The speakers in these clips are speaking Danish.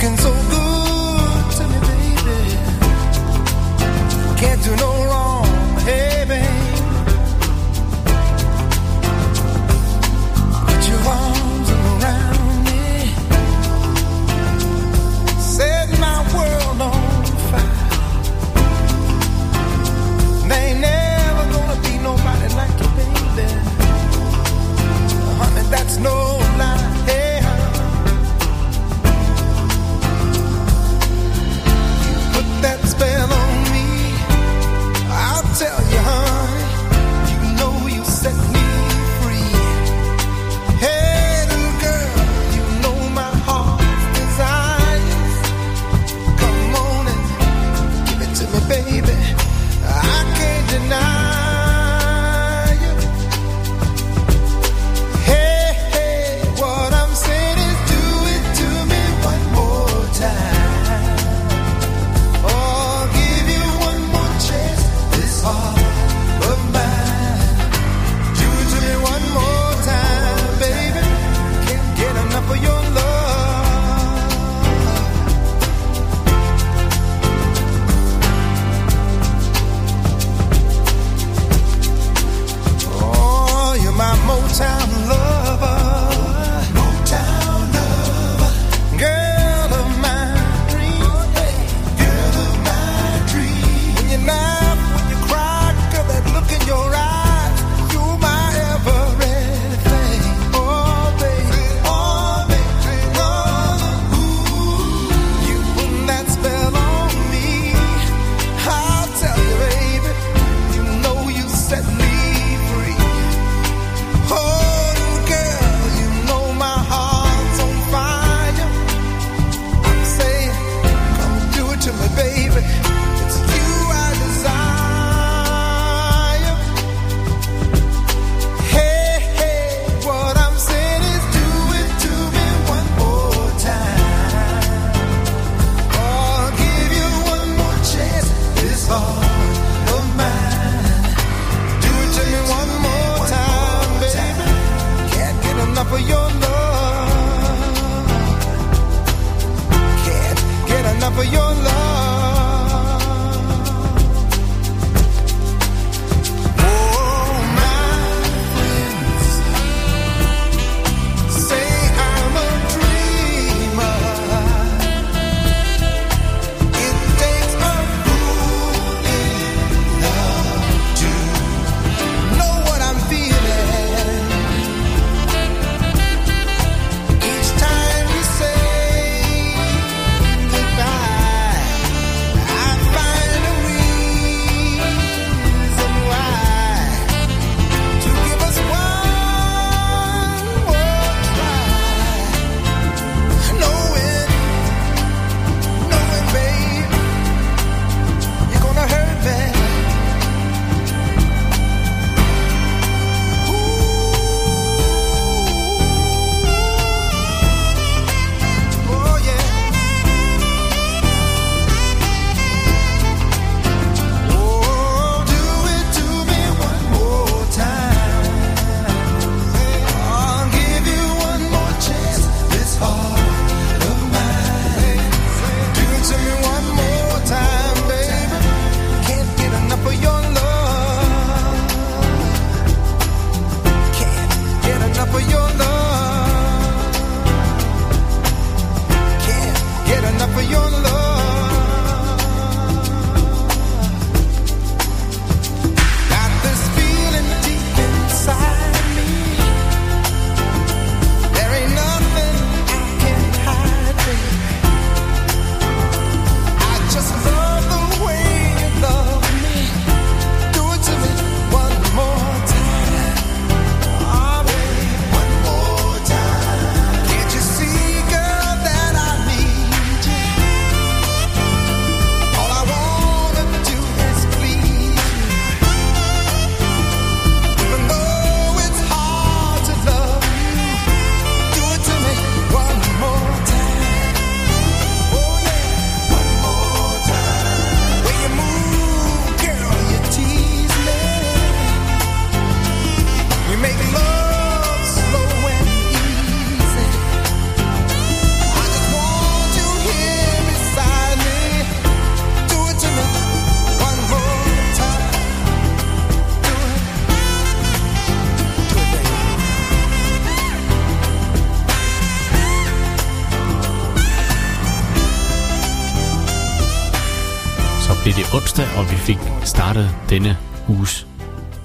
looking so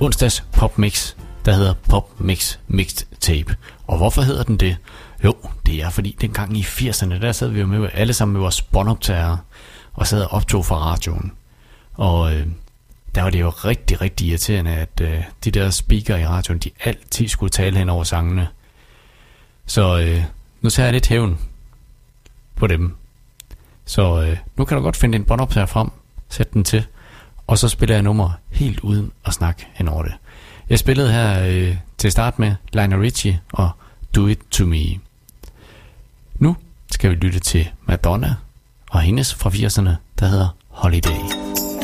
onsdags popmix, der hedder Popmix Mixed Tape. Og hvorfor hedder den det? Jo, det er fordi dengang i 80'erne, der sad vi jo med alle sammen med vores båndoptagere og sad og optog fra radioen. Og øh, der var det jo rigtig, rigtig irriterende, at øh, de der speaker i radioen, de altid skulle tale hen over sangene. Så øh, nu tager jeg lidt hævn på dem. Så øh, nu kan du godt finde en båndoptager frem, sæt den til, og så spiller jeg nummer helt uden at snakke hen over det. Jeg spillede her øh, til start med Lionel Richie og Do It To Me. Nu skal vi lytte til Madonna og hendes fra 80'erne, der hedder Holiday.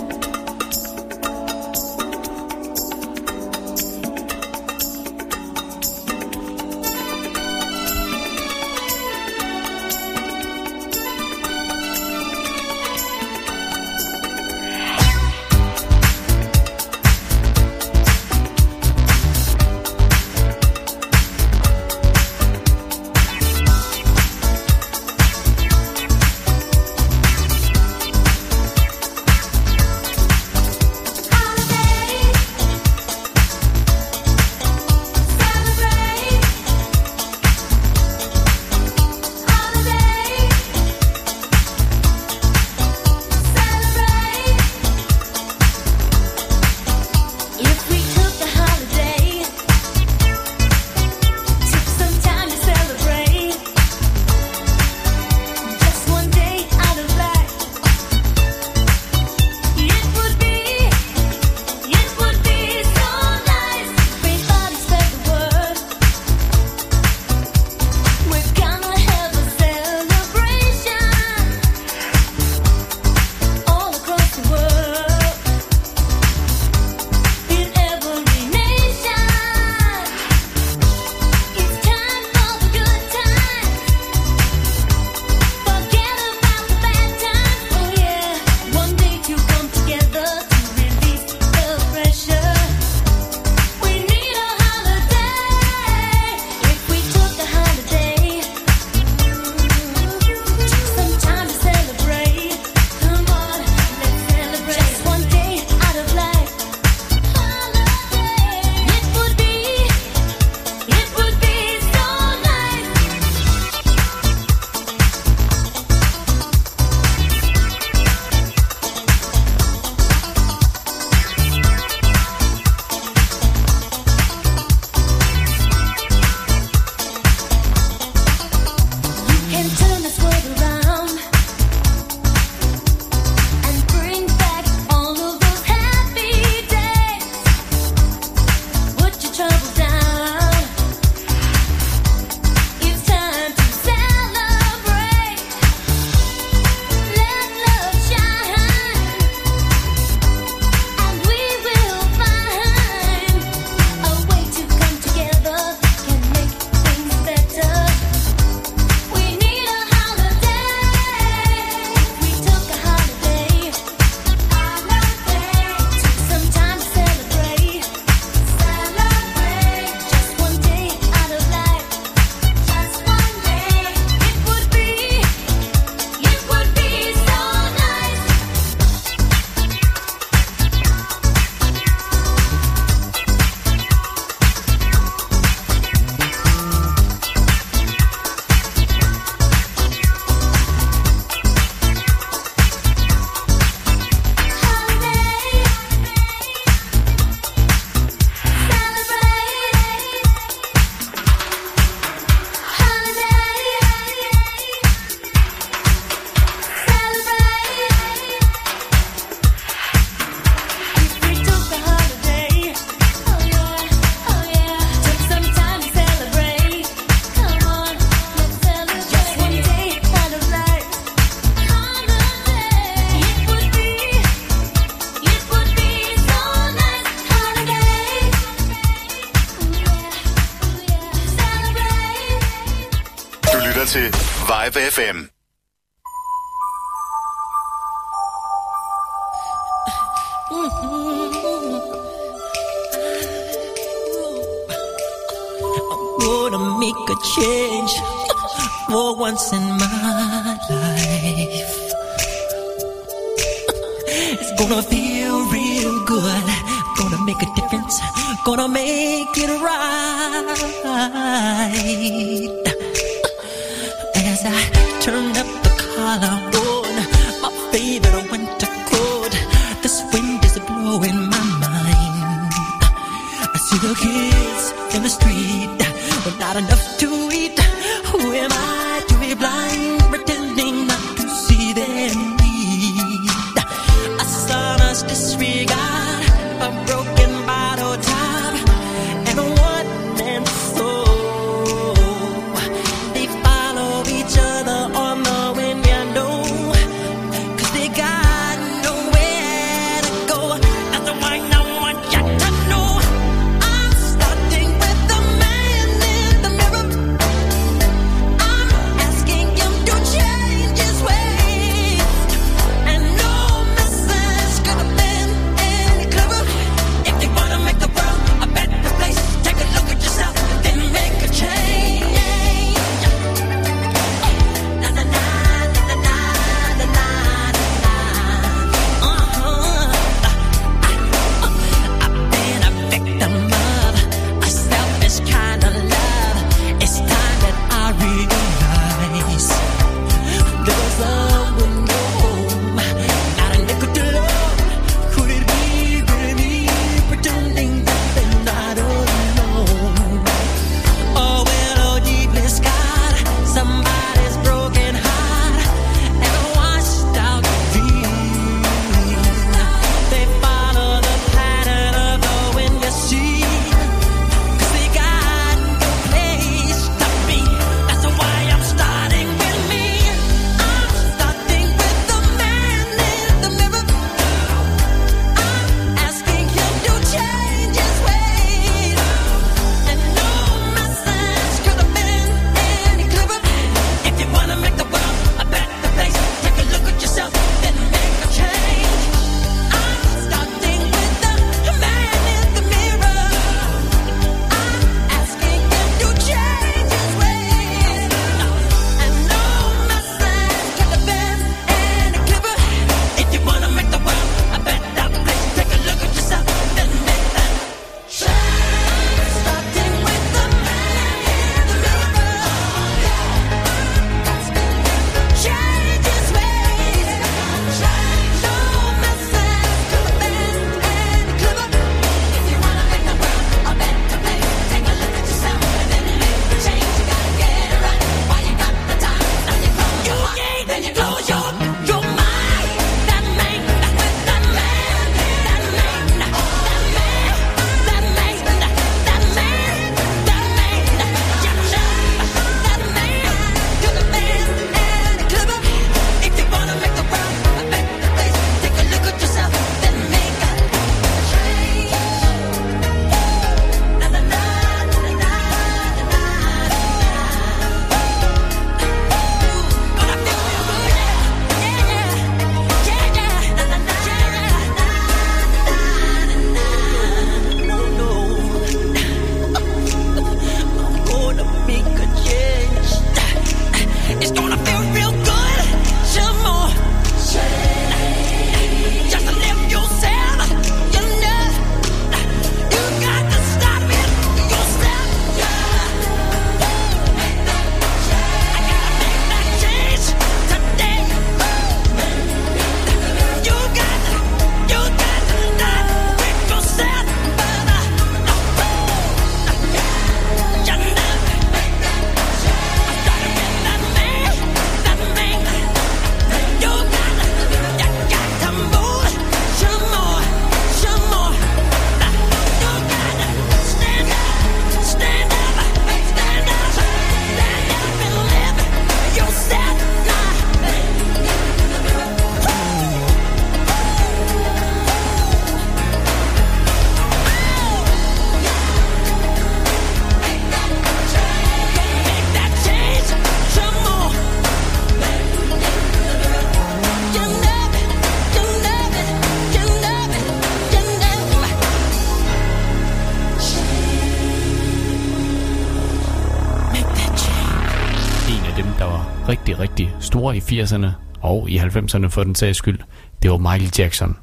Store i 80'erne og i 90'erne for den sags skyld, det var Michael Jackson.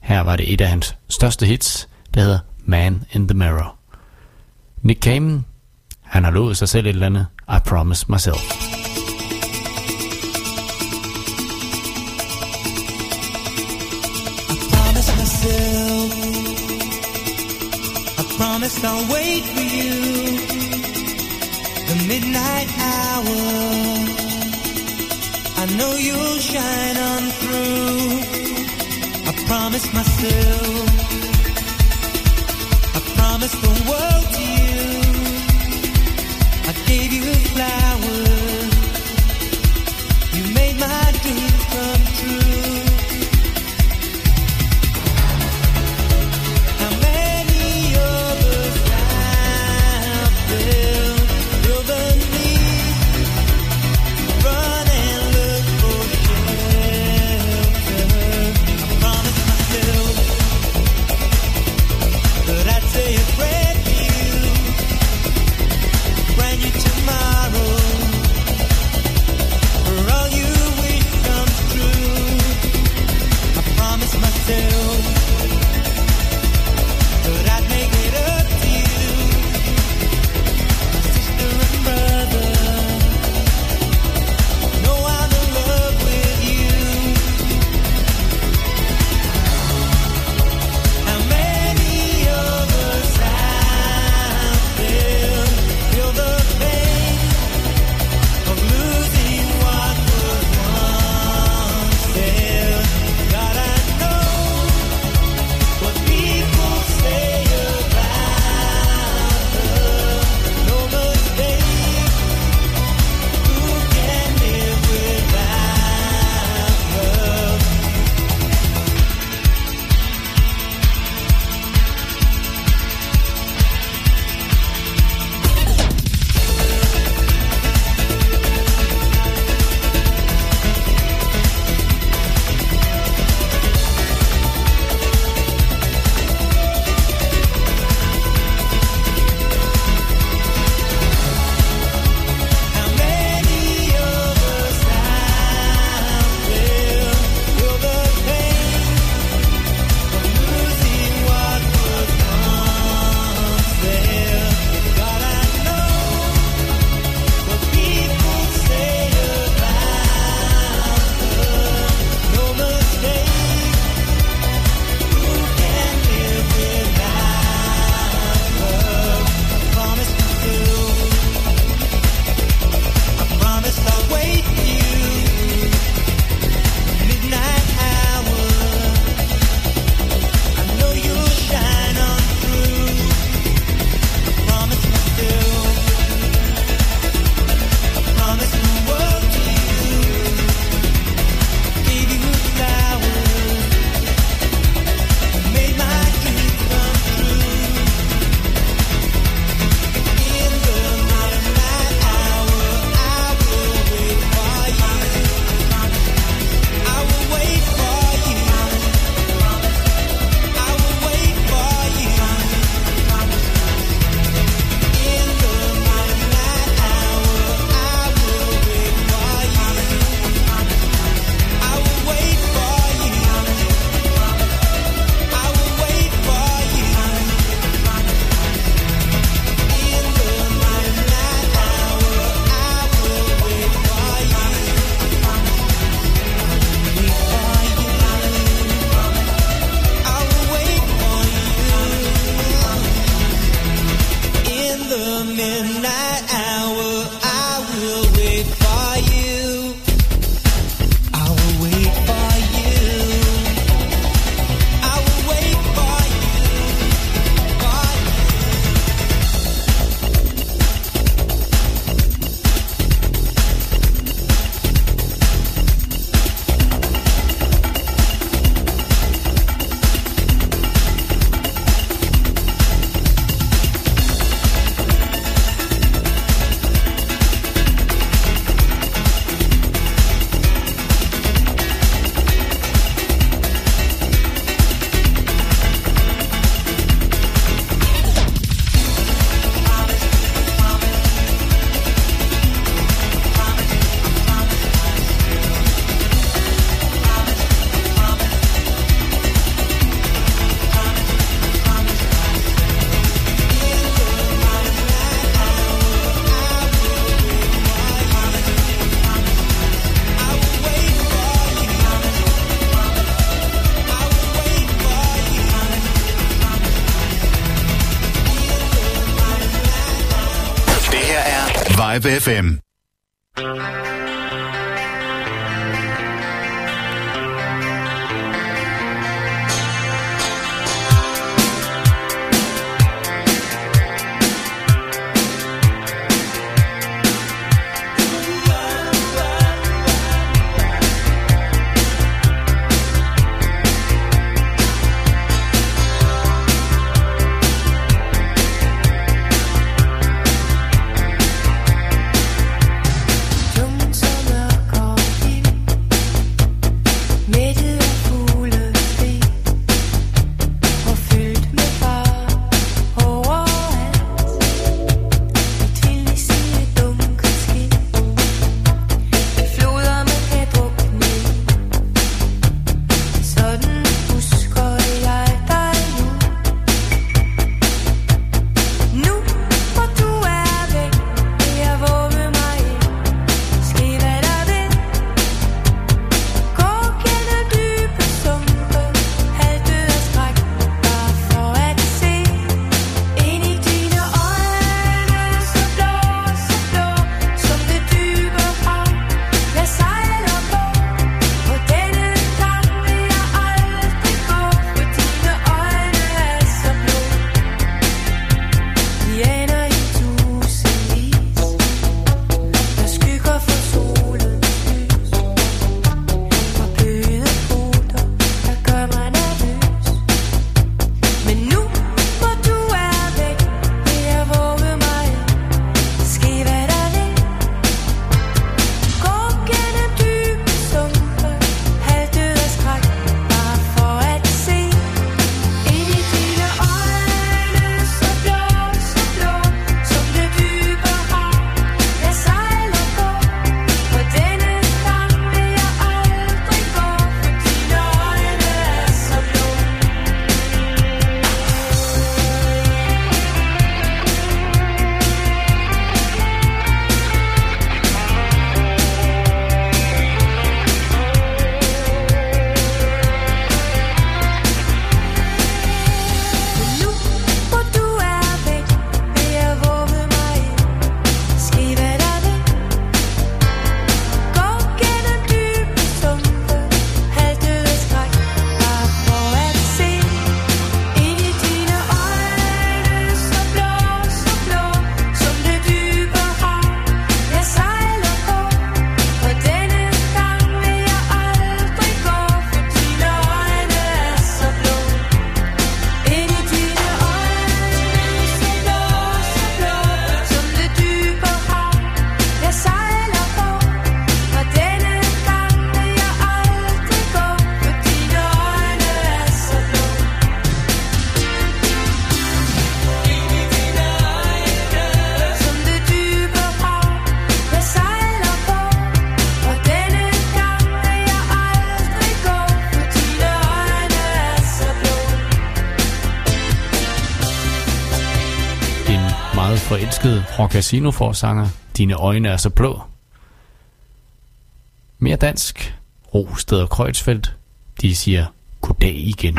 Her var det et af hans største hits, der hedder Man in the Mirror. Nick Kamen, han har lovet sig selv et eller andet, I Promise Myself. myself. I promise I'll wait for you. The midnight hour. Know you'll shine on through. I promise myself. I promise the world to you. I gave you flowers. Live FM. og casinoforsanger. Dine øjne er så blå. Mere dansk. Rosted og Kreuzfeldt. De siger goddag igen.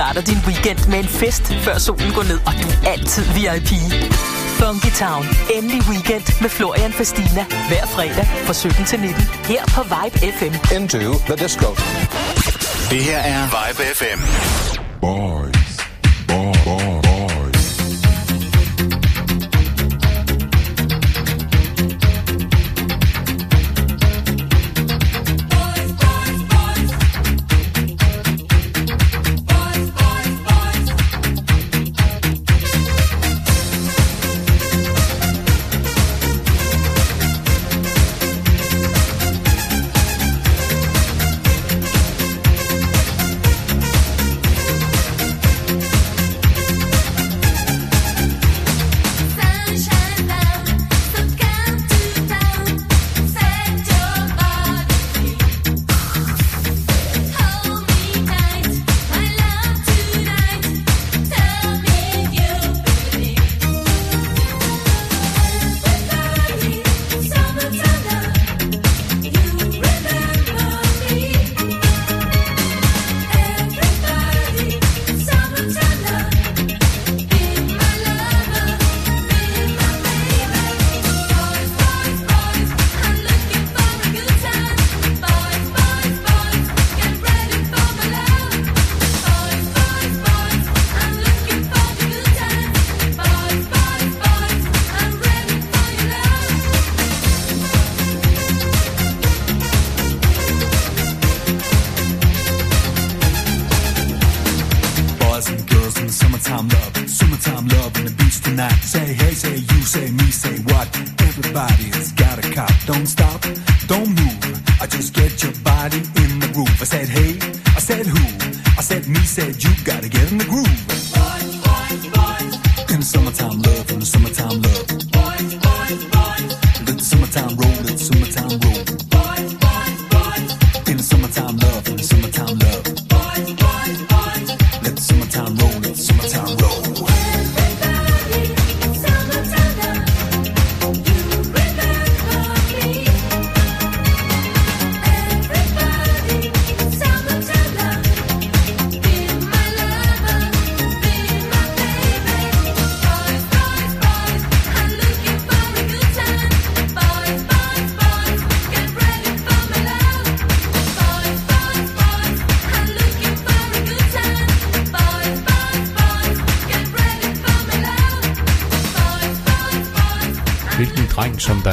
Starter din weekend med en fest, før solen går ned, og du er altid VIP. Funky Town. Endelig weekend med Florian Fastina. Hver fredag fra 17 til 19. Her på Vibe FM. Into the disco. Det her er Vibe FM.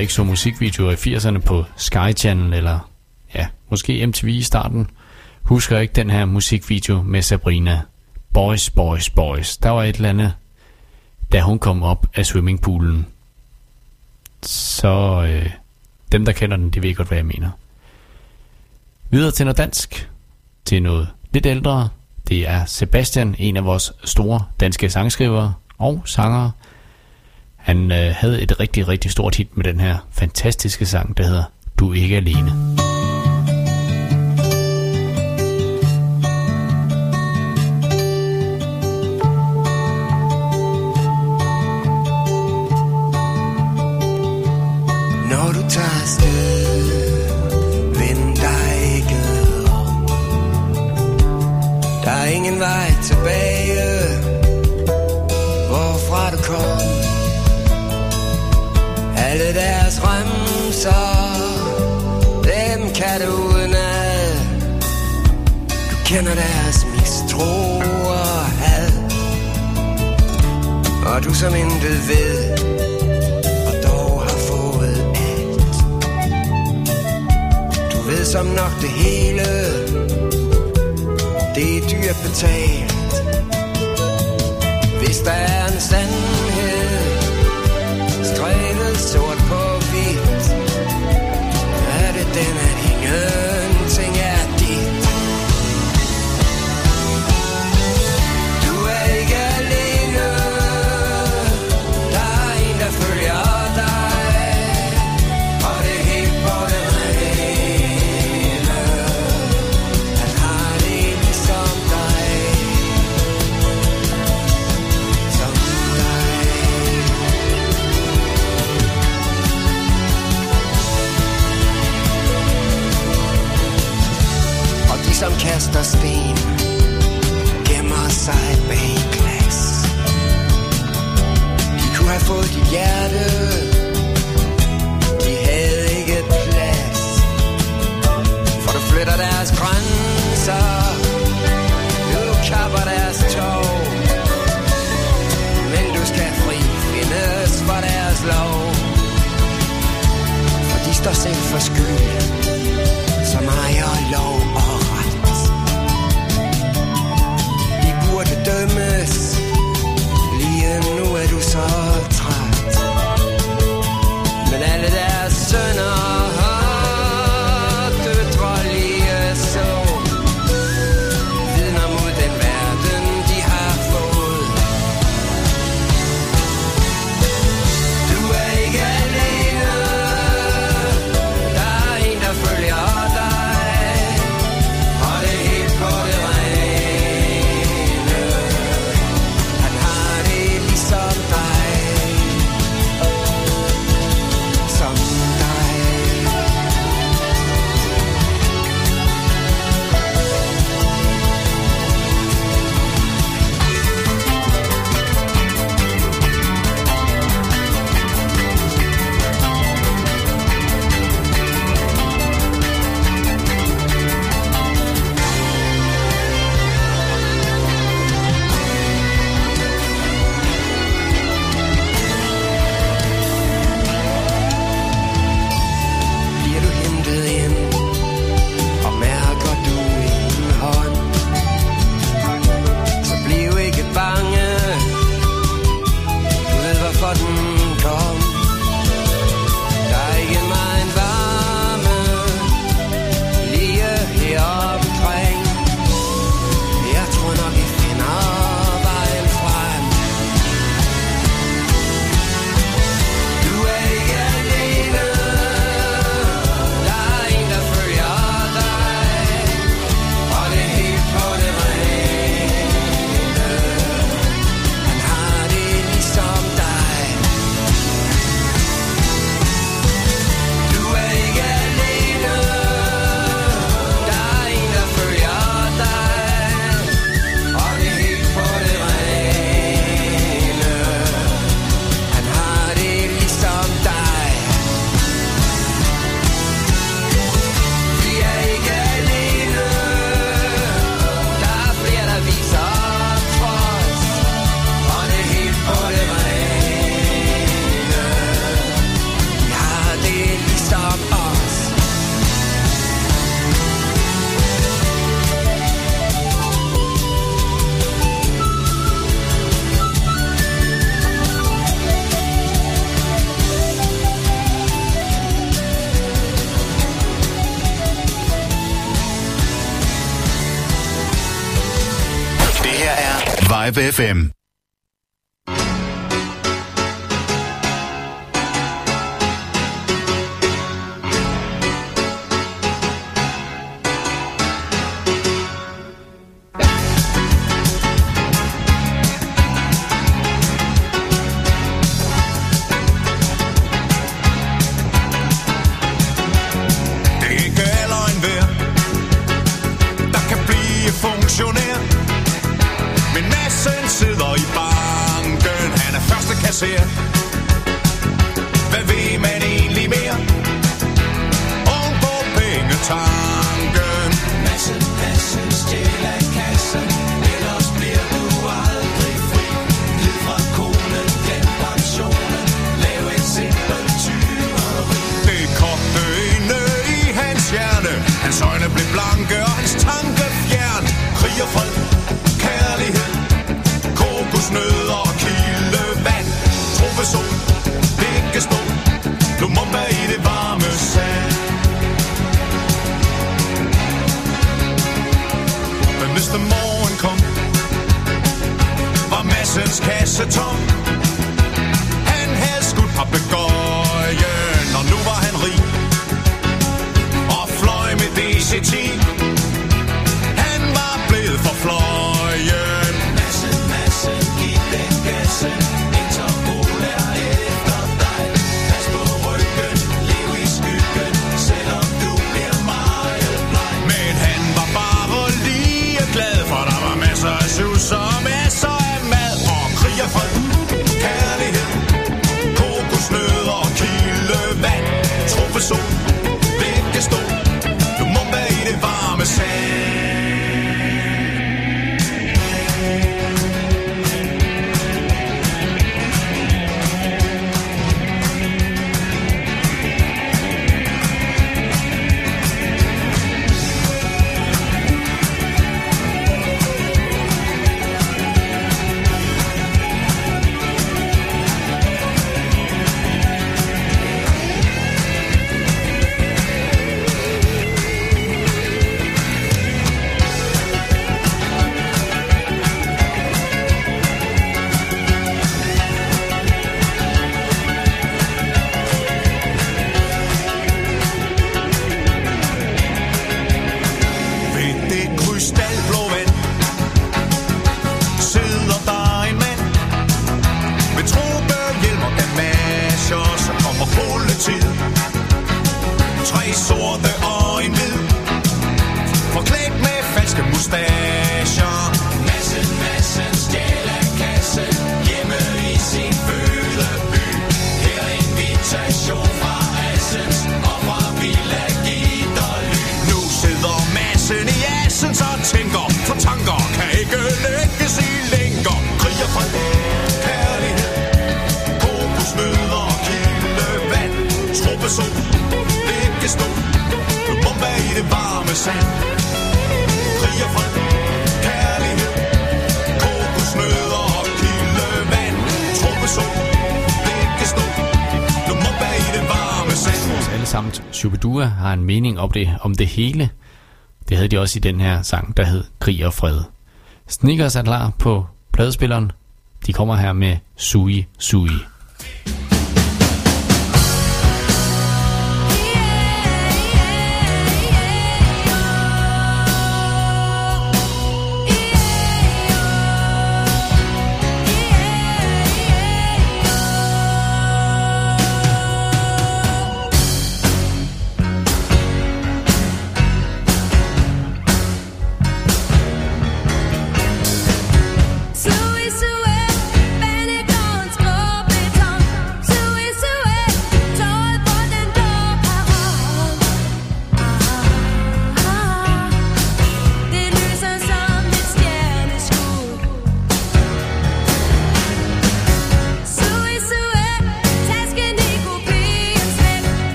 Ikke så musikvideoer i 80'erne på Sky Channel, eller ja, måske MTV i starten, husker ikke den her musikvideo med Sabrina. Boys, boys, boys. Der var et eller andet, da hun kom op af swimmingpoolen. Så øh, dem, der kender den, de ved godt, hvad jeg mener. Videre til noget dansk. Til noget lidt ældre. Det er Sebastian, en af vores store danske sangskrivere og sangere. Han øh, havde et rigtig, rigtig stort hit med den her fantastiske sang, der hedder Du er ikke alene. Når du tager afsted, vend dig ikke om. Der er ingen vej tilbage, hvorfra du kom. Alle deres remser, dem kan du udenad. Du kender deres mistro og had. Og du som intet ved, og dog har fået alt. Du ved som nok det hele, det er dyrt betalt. Hvis der er en sandhed, at vinglas De kunne have fået dit hjerte. De havde ikke plads. For du flytter deres grænser. Du kapper deres tog. Men du skal fri findes for deres lov. For de står selv for skyld Live FM. mening om det, om det hele. Det havde de også i den her sang, der hed Krig og Fred. Snickers er klar på pladespilleren. De kommer her med Sui Sui.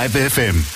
Vibe FM.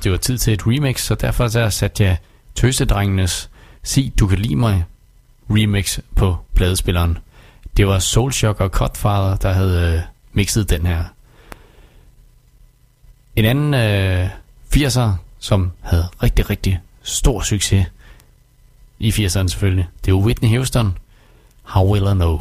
Synes, det var tid til et remix, så derfor så satte jeg Tøsedrengenes Sig Du Kan Lide Mig remix på pladespilleren. Det var Soulshock og Cutfather, der havde øh, mixet den her. En anden øh, 80'er, som havde rigtig, rigtig stor succes i 80'erne selvfølgelig, det var Whitney Houston. How Will I Know?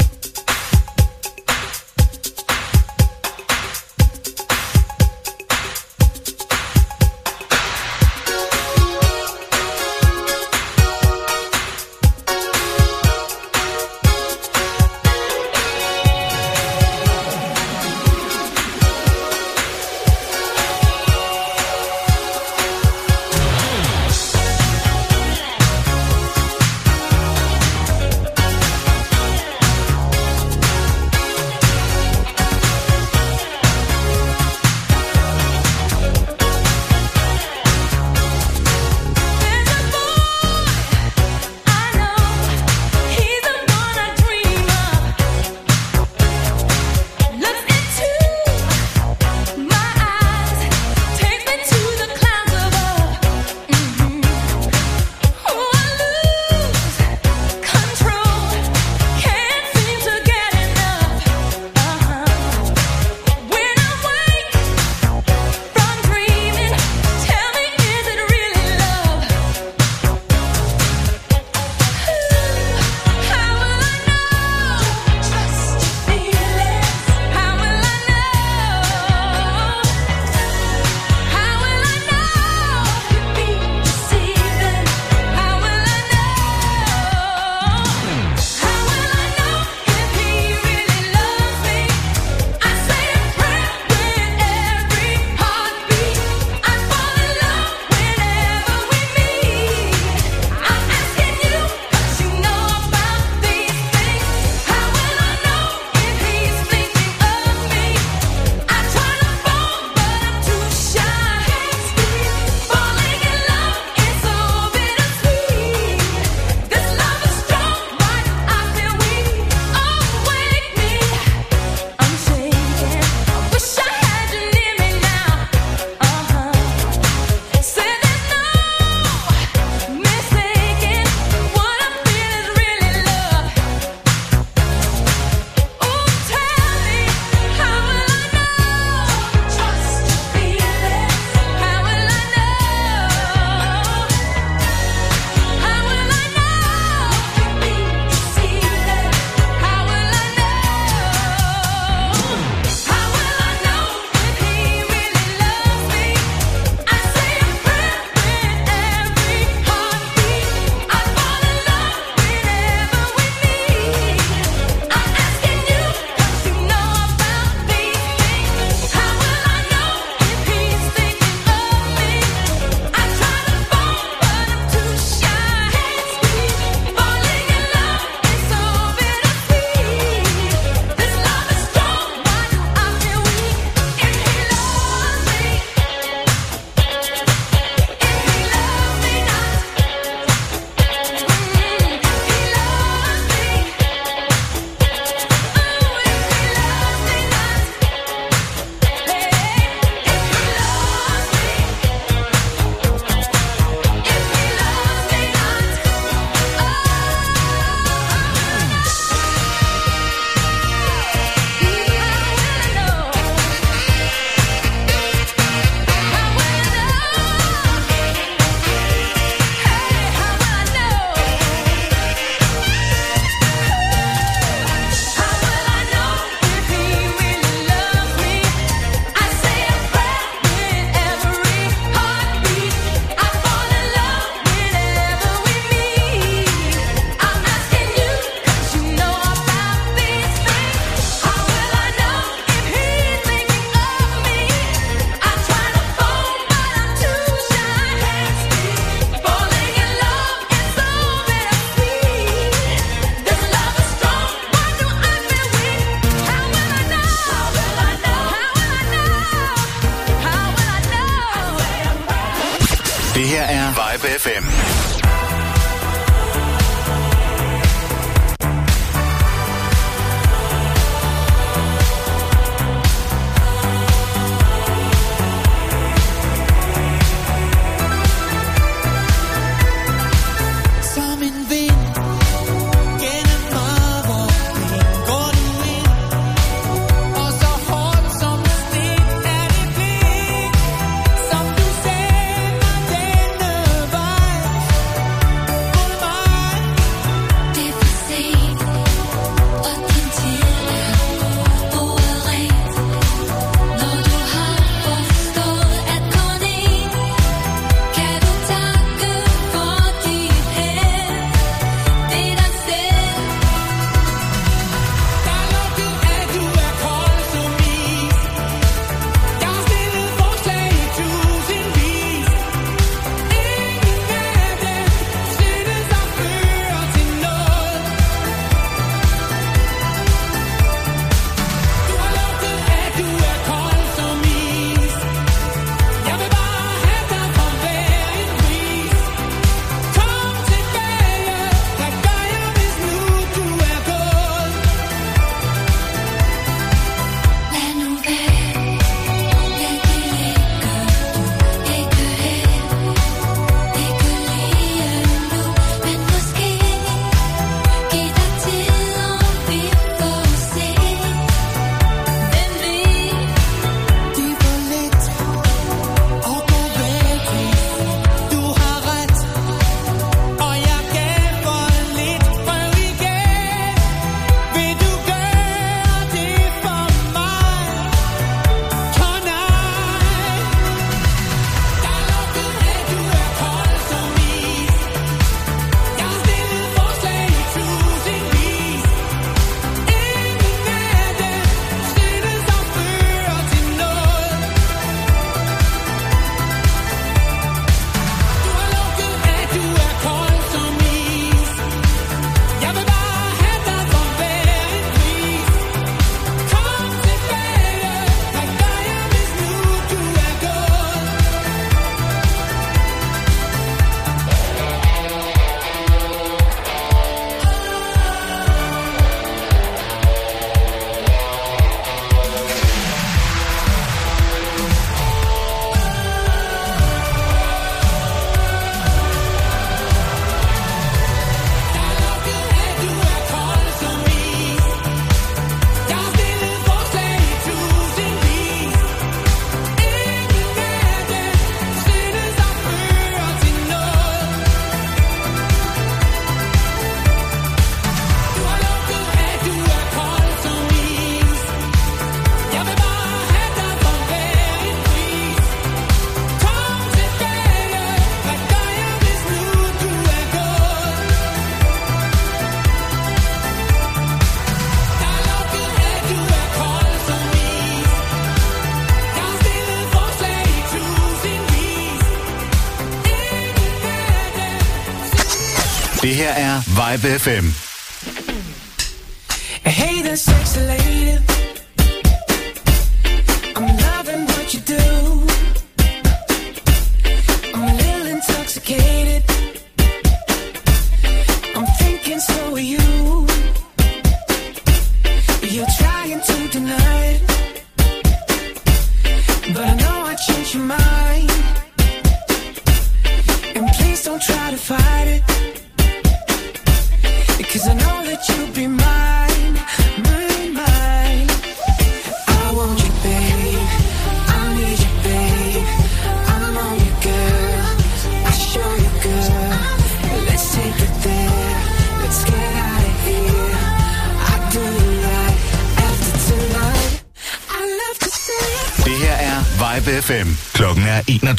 Live FM.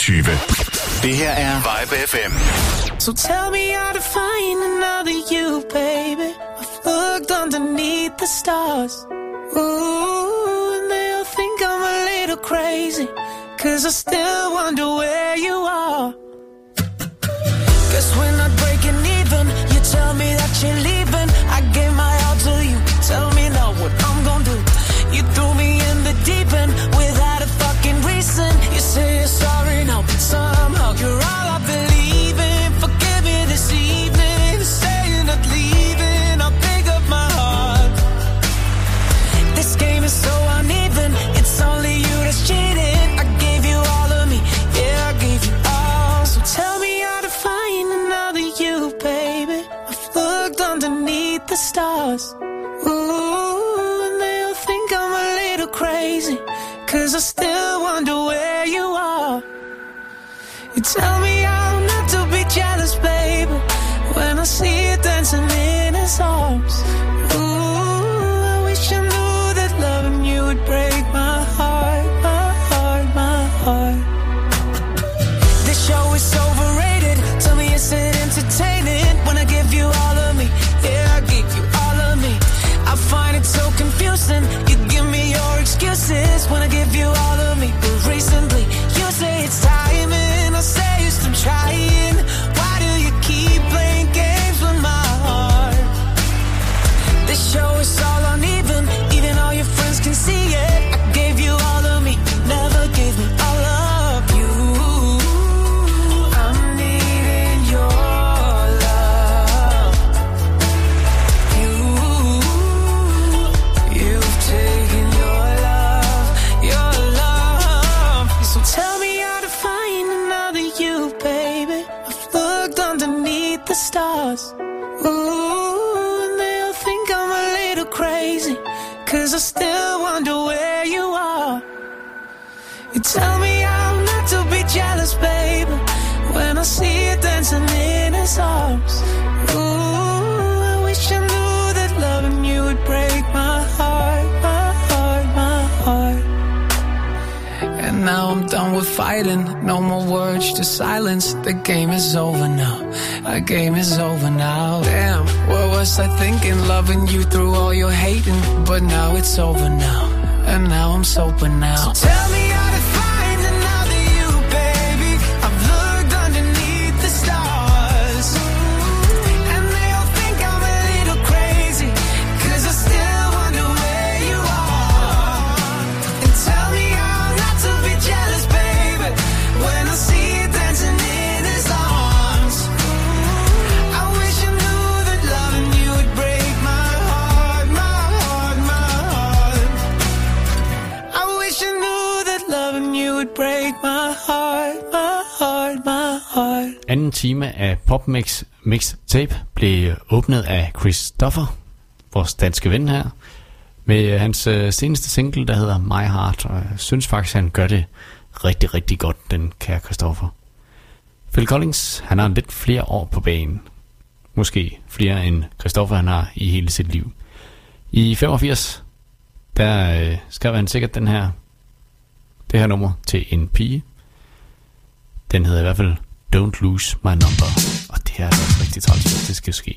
21. Det her er Vibe FM. So tell me how to find another you, baby. I've looked underneath the stars. Ooh, and they'll think I'm a little crazy. Cause I still wonder where you are. we're fighting. No more words to silence. The game is over now. Our game is over now. Damn, what was I thinking? Loving you through all your hating. But now it's over now. And now I'm sober now. So tell me anden time af PopMix Mix Tape blev åbnet af Christopher, vores danske ven her, med hans øh, seneste single, der hedder My Heart, og jeg synes faktisk, han gør det rigtig, rigtig godt, den kære Christopher. Phil Collins, han har lidt flere år på banen. Måske flere end Christopher, han har i hele sit liv. I 85, der øh, skrev han sikkert den her, det her nummer til en pige. Den hedder i hvert fald Don't lose my number. Og det er altså rigtig træls, hvis det skal ske.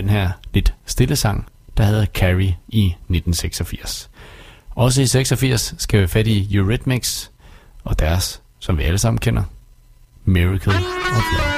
den her lidt stille sang, der hedder Carrie i 1986. Også i 86 skal vi fat i Eurythmics og deres, som vi alle sammen kender, Miracle of Love.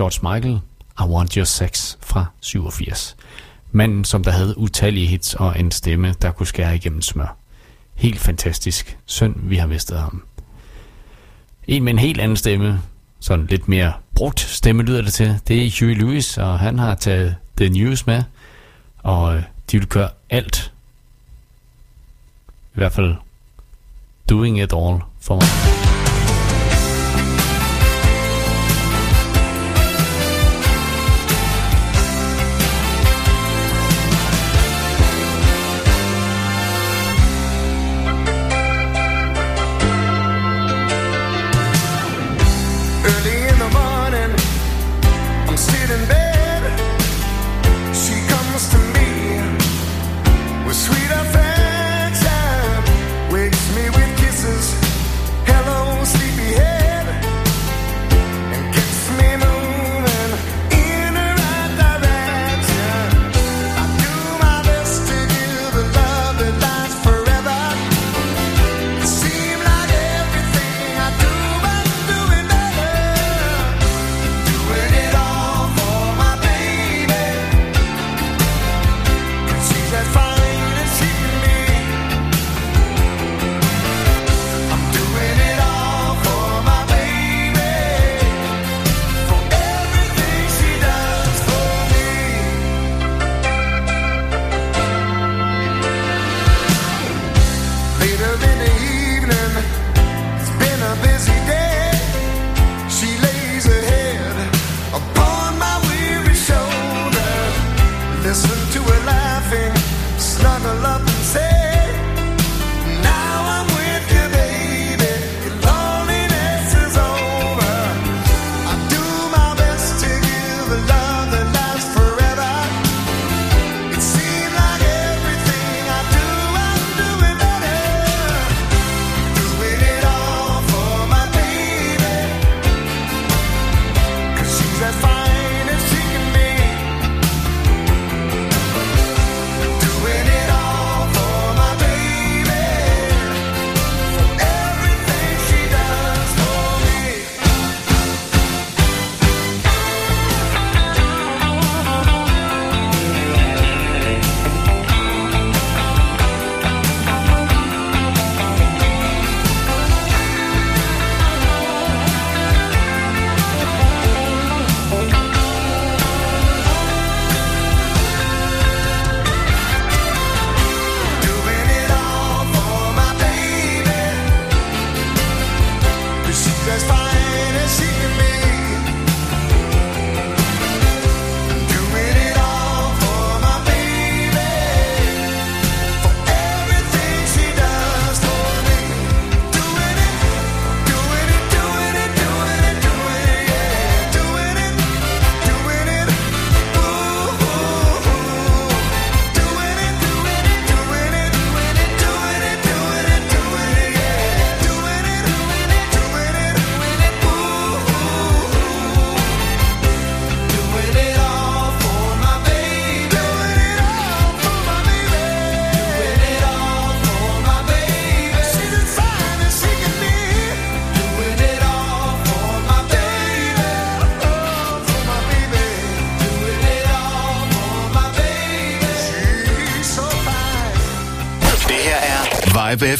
George Michael, I Want Your Sex fra 87. Manden, som der havde utallige hits og en stemme, der kunne skære igennem smør. Helt fantastisk. Synd, vi har mistet ham. En med en helt anden stemme, sådan lidt mere brugt stemme lyder det til, det er Huey Lewis, og han har taget The News med, og øh, de vil køre alt. I hvert fald doing it all for mig.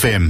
FM.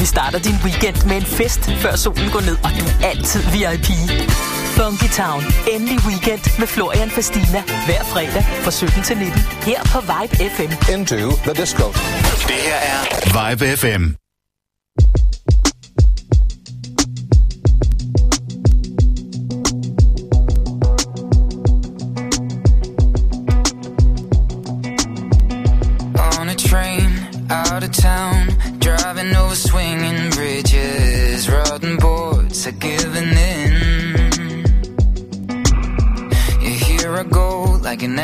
Vi starter din weekend med en fest, før solen går ned, og du er altid VIP. Funky Town. Endelig weekend med Florian Fastina. Hver fredag fra 17 til 19. Her på Vibe FM. Into the disco. Det her er Vibe FM.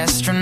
astronaut.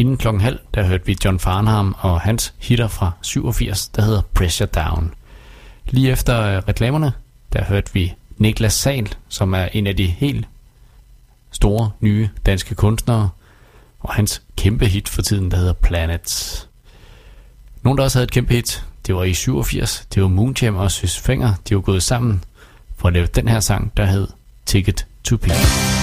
Inden klokken halv, der hørte vi John Farnham og hans hitter fra 87, der hedder Pressure Down. Lige efter øh, reklamerne, der hørte vi Niklas Sal, som er en af de helt store nye danske kunstnere, og hans kæmpe hit for tiden, der hedder Planets. Nogen, der også havde et kæmpe hit, det var i 87, det var Moonjam og Søs Finger, de var gået sammen for at lave den her sang, der hed Ticket to Peace.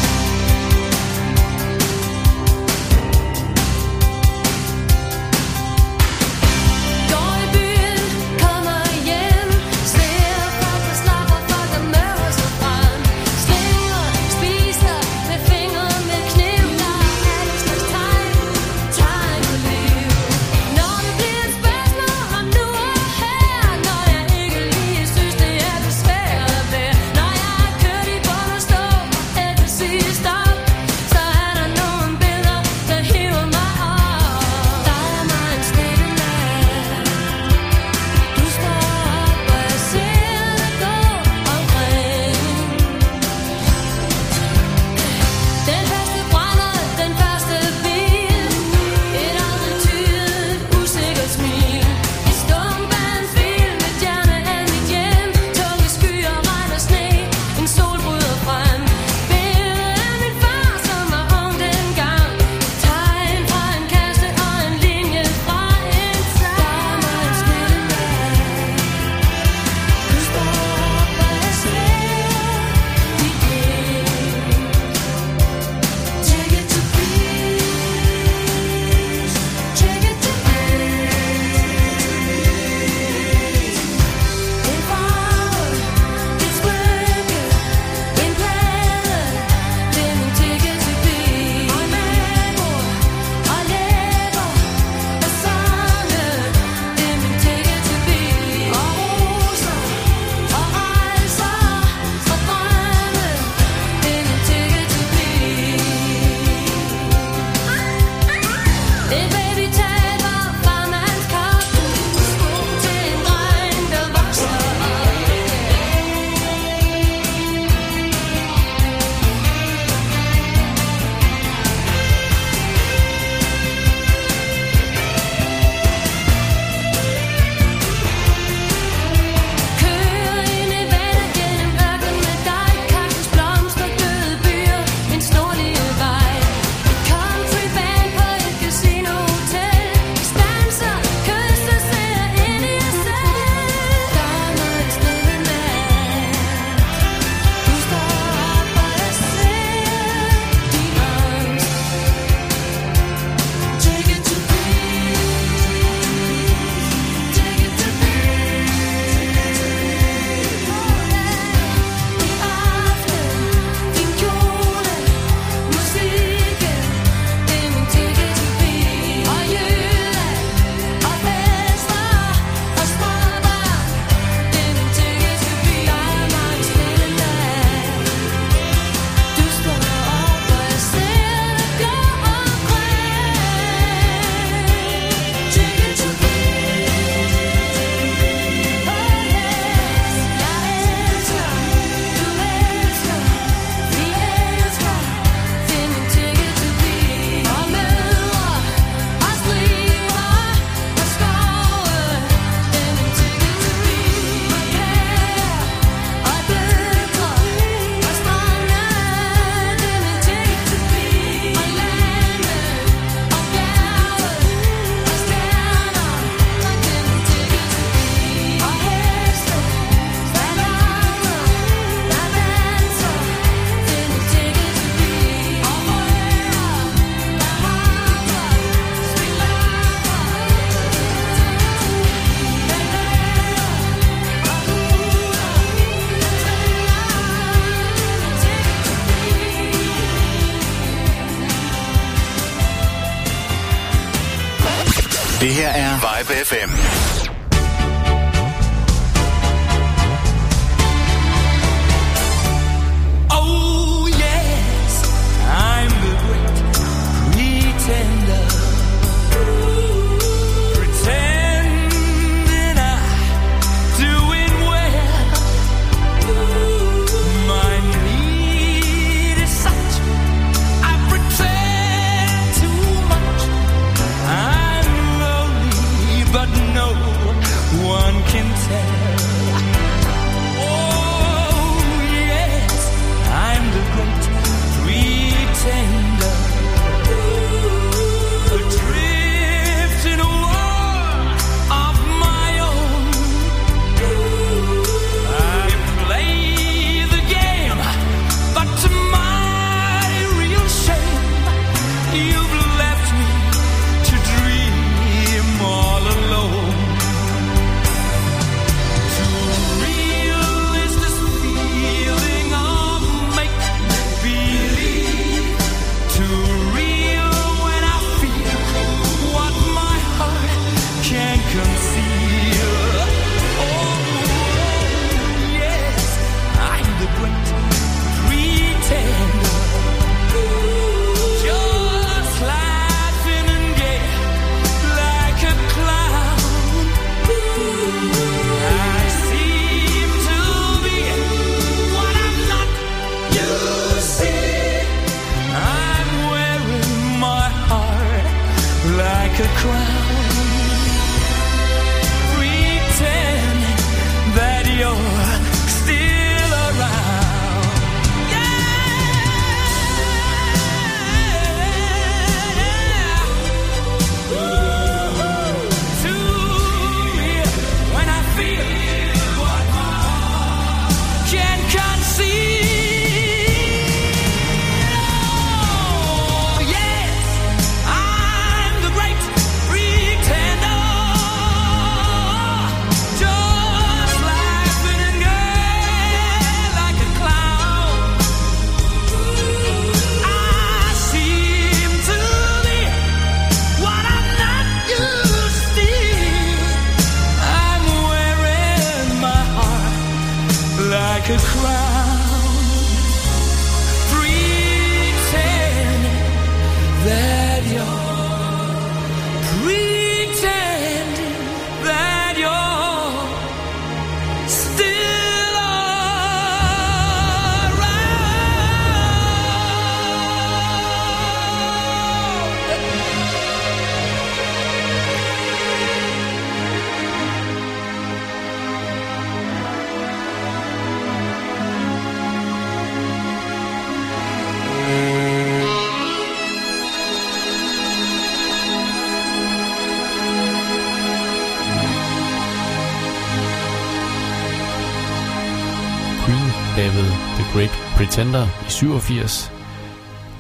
Pretender i 87.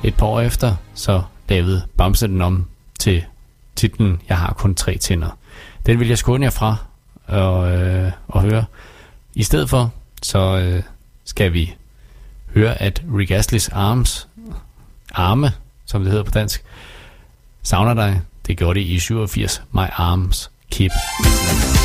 Et par år efter, så David Bamse den om til titlen Jeg har kun tre tænder. Den vil jeg skåne jer fra og, øh, og høre. I stedet for, så øh, skal vi høre, at Rick Astley's Arms, Arme, som det hedder på dansk, savner dig. Det gjorde det i 87. My Arms Keep. Missing.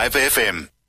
Live FM.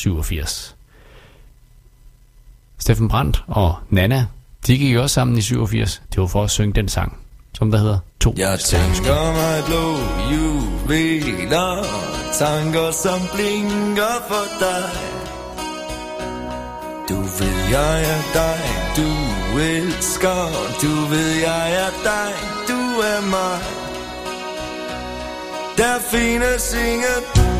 87. Steffen Brandt og Nana, de gik også sammen i 87. Det var for at synge den sang, som der hedder To. Jeg tænker mig blå juveler, tanker som blinker for dig. Du ved, jeg er dig, du elsker. Du ved, jeg er dig, du er mig. Der findes ingen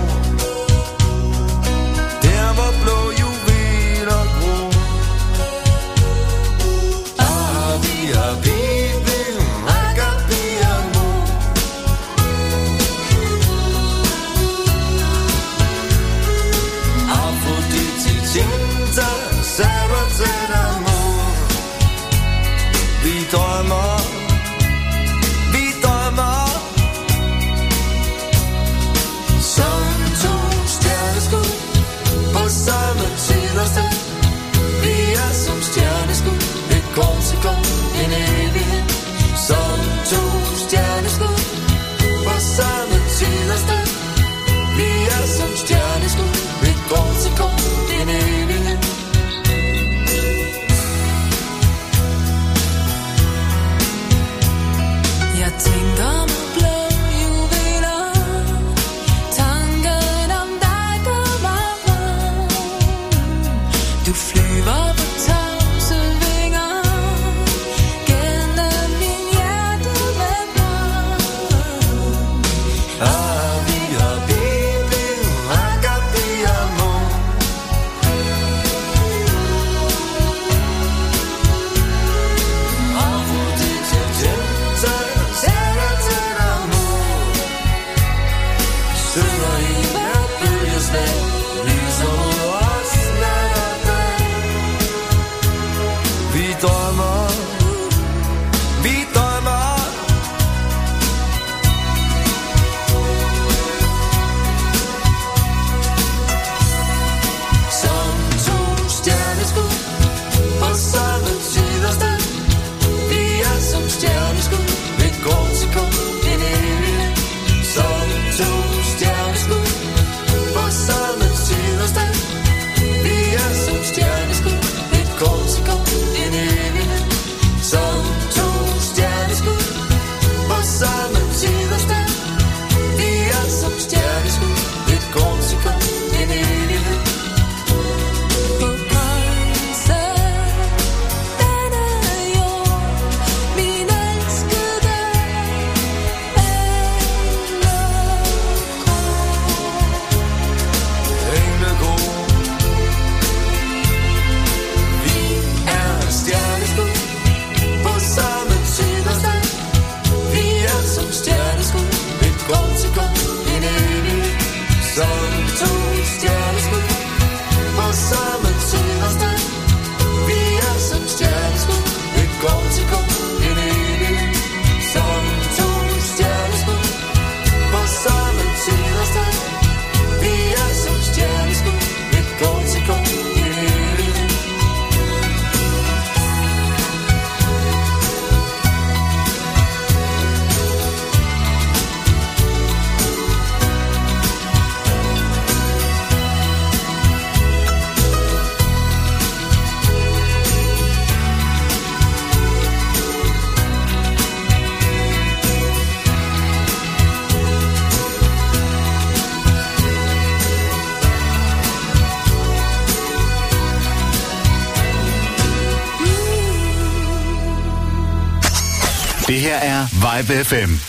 her er Vibe FM.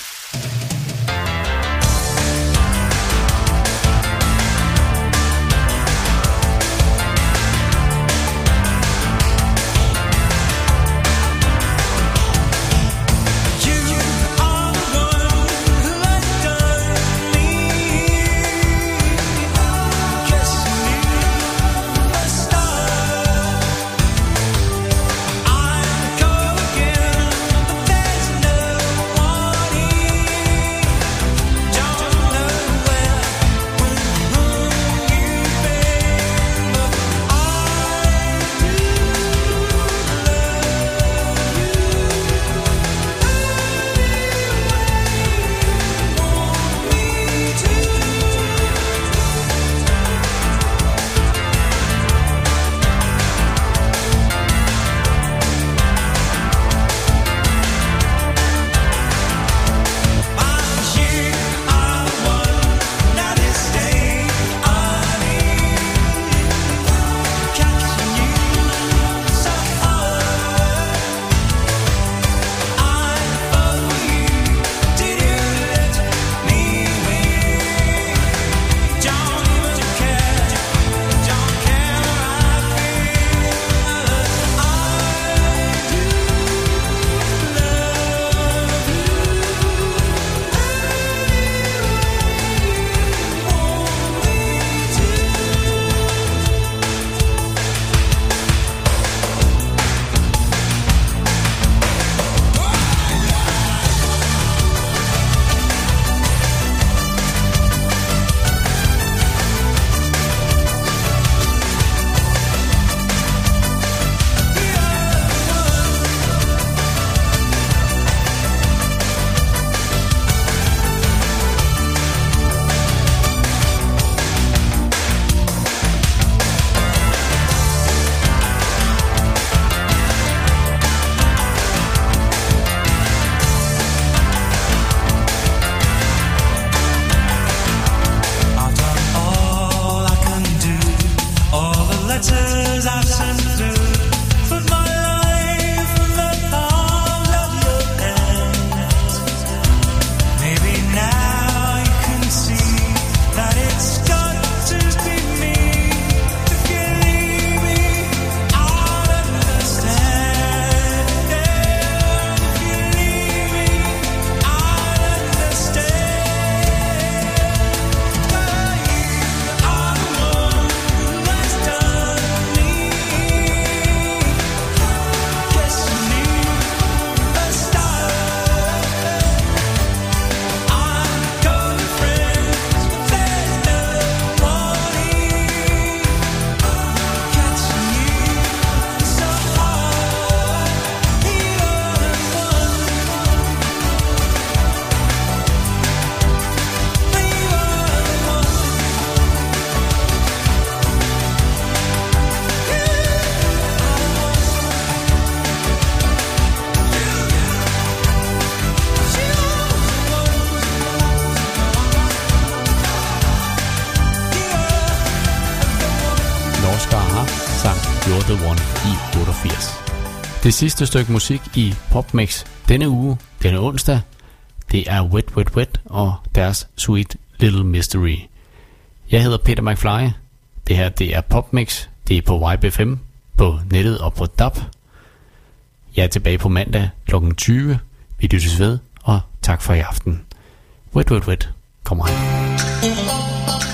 Det sidste stykke musik i PopMix denne uge, denne onsdag, det er Wet Wet Wet og deres Sweet Little Mystery. Jeg hedder Peter McFly. Det her, det er PopMix. Det er på YBFM, på nettet og på DAB. Jeg er tilbage på mandag kl. 20. Vi lyttes ved, og tak for i aften. Wet Wet Wet kommer her.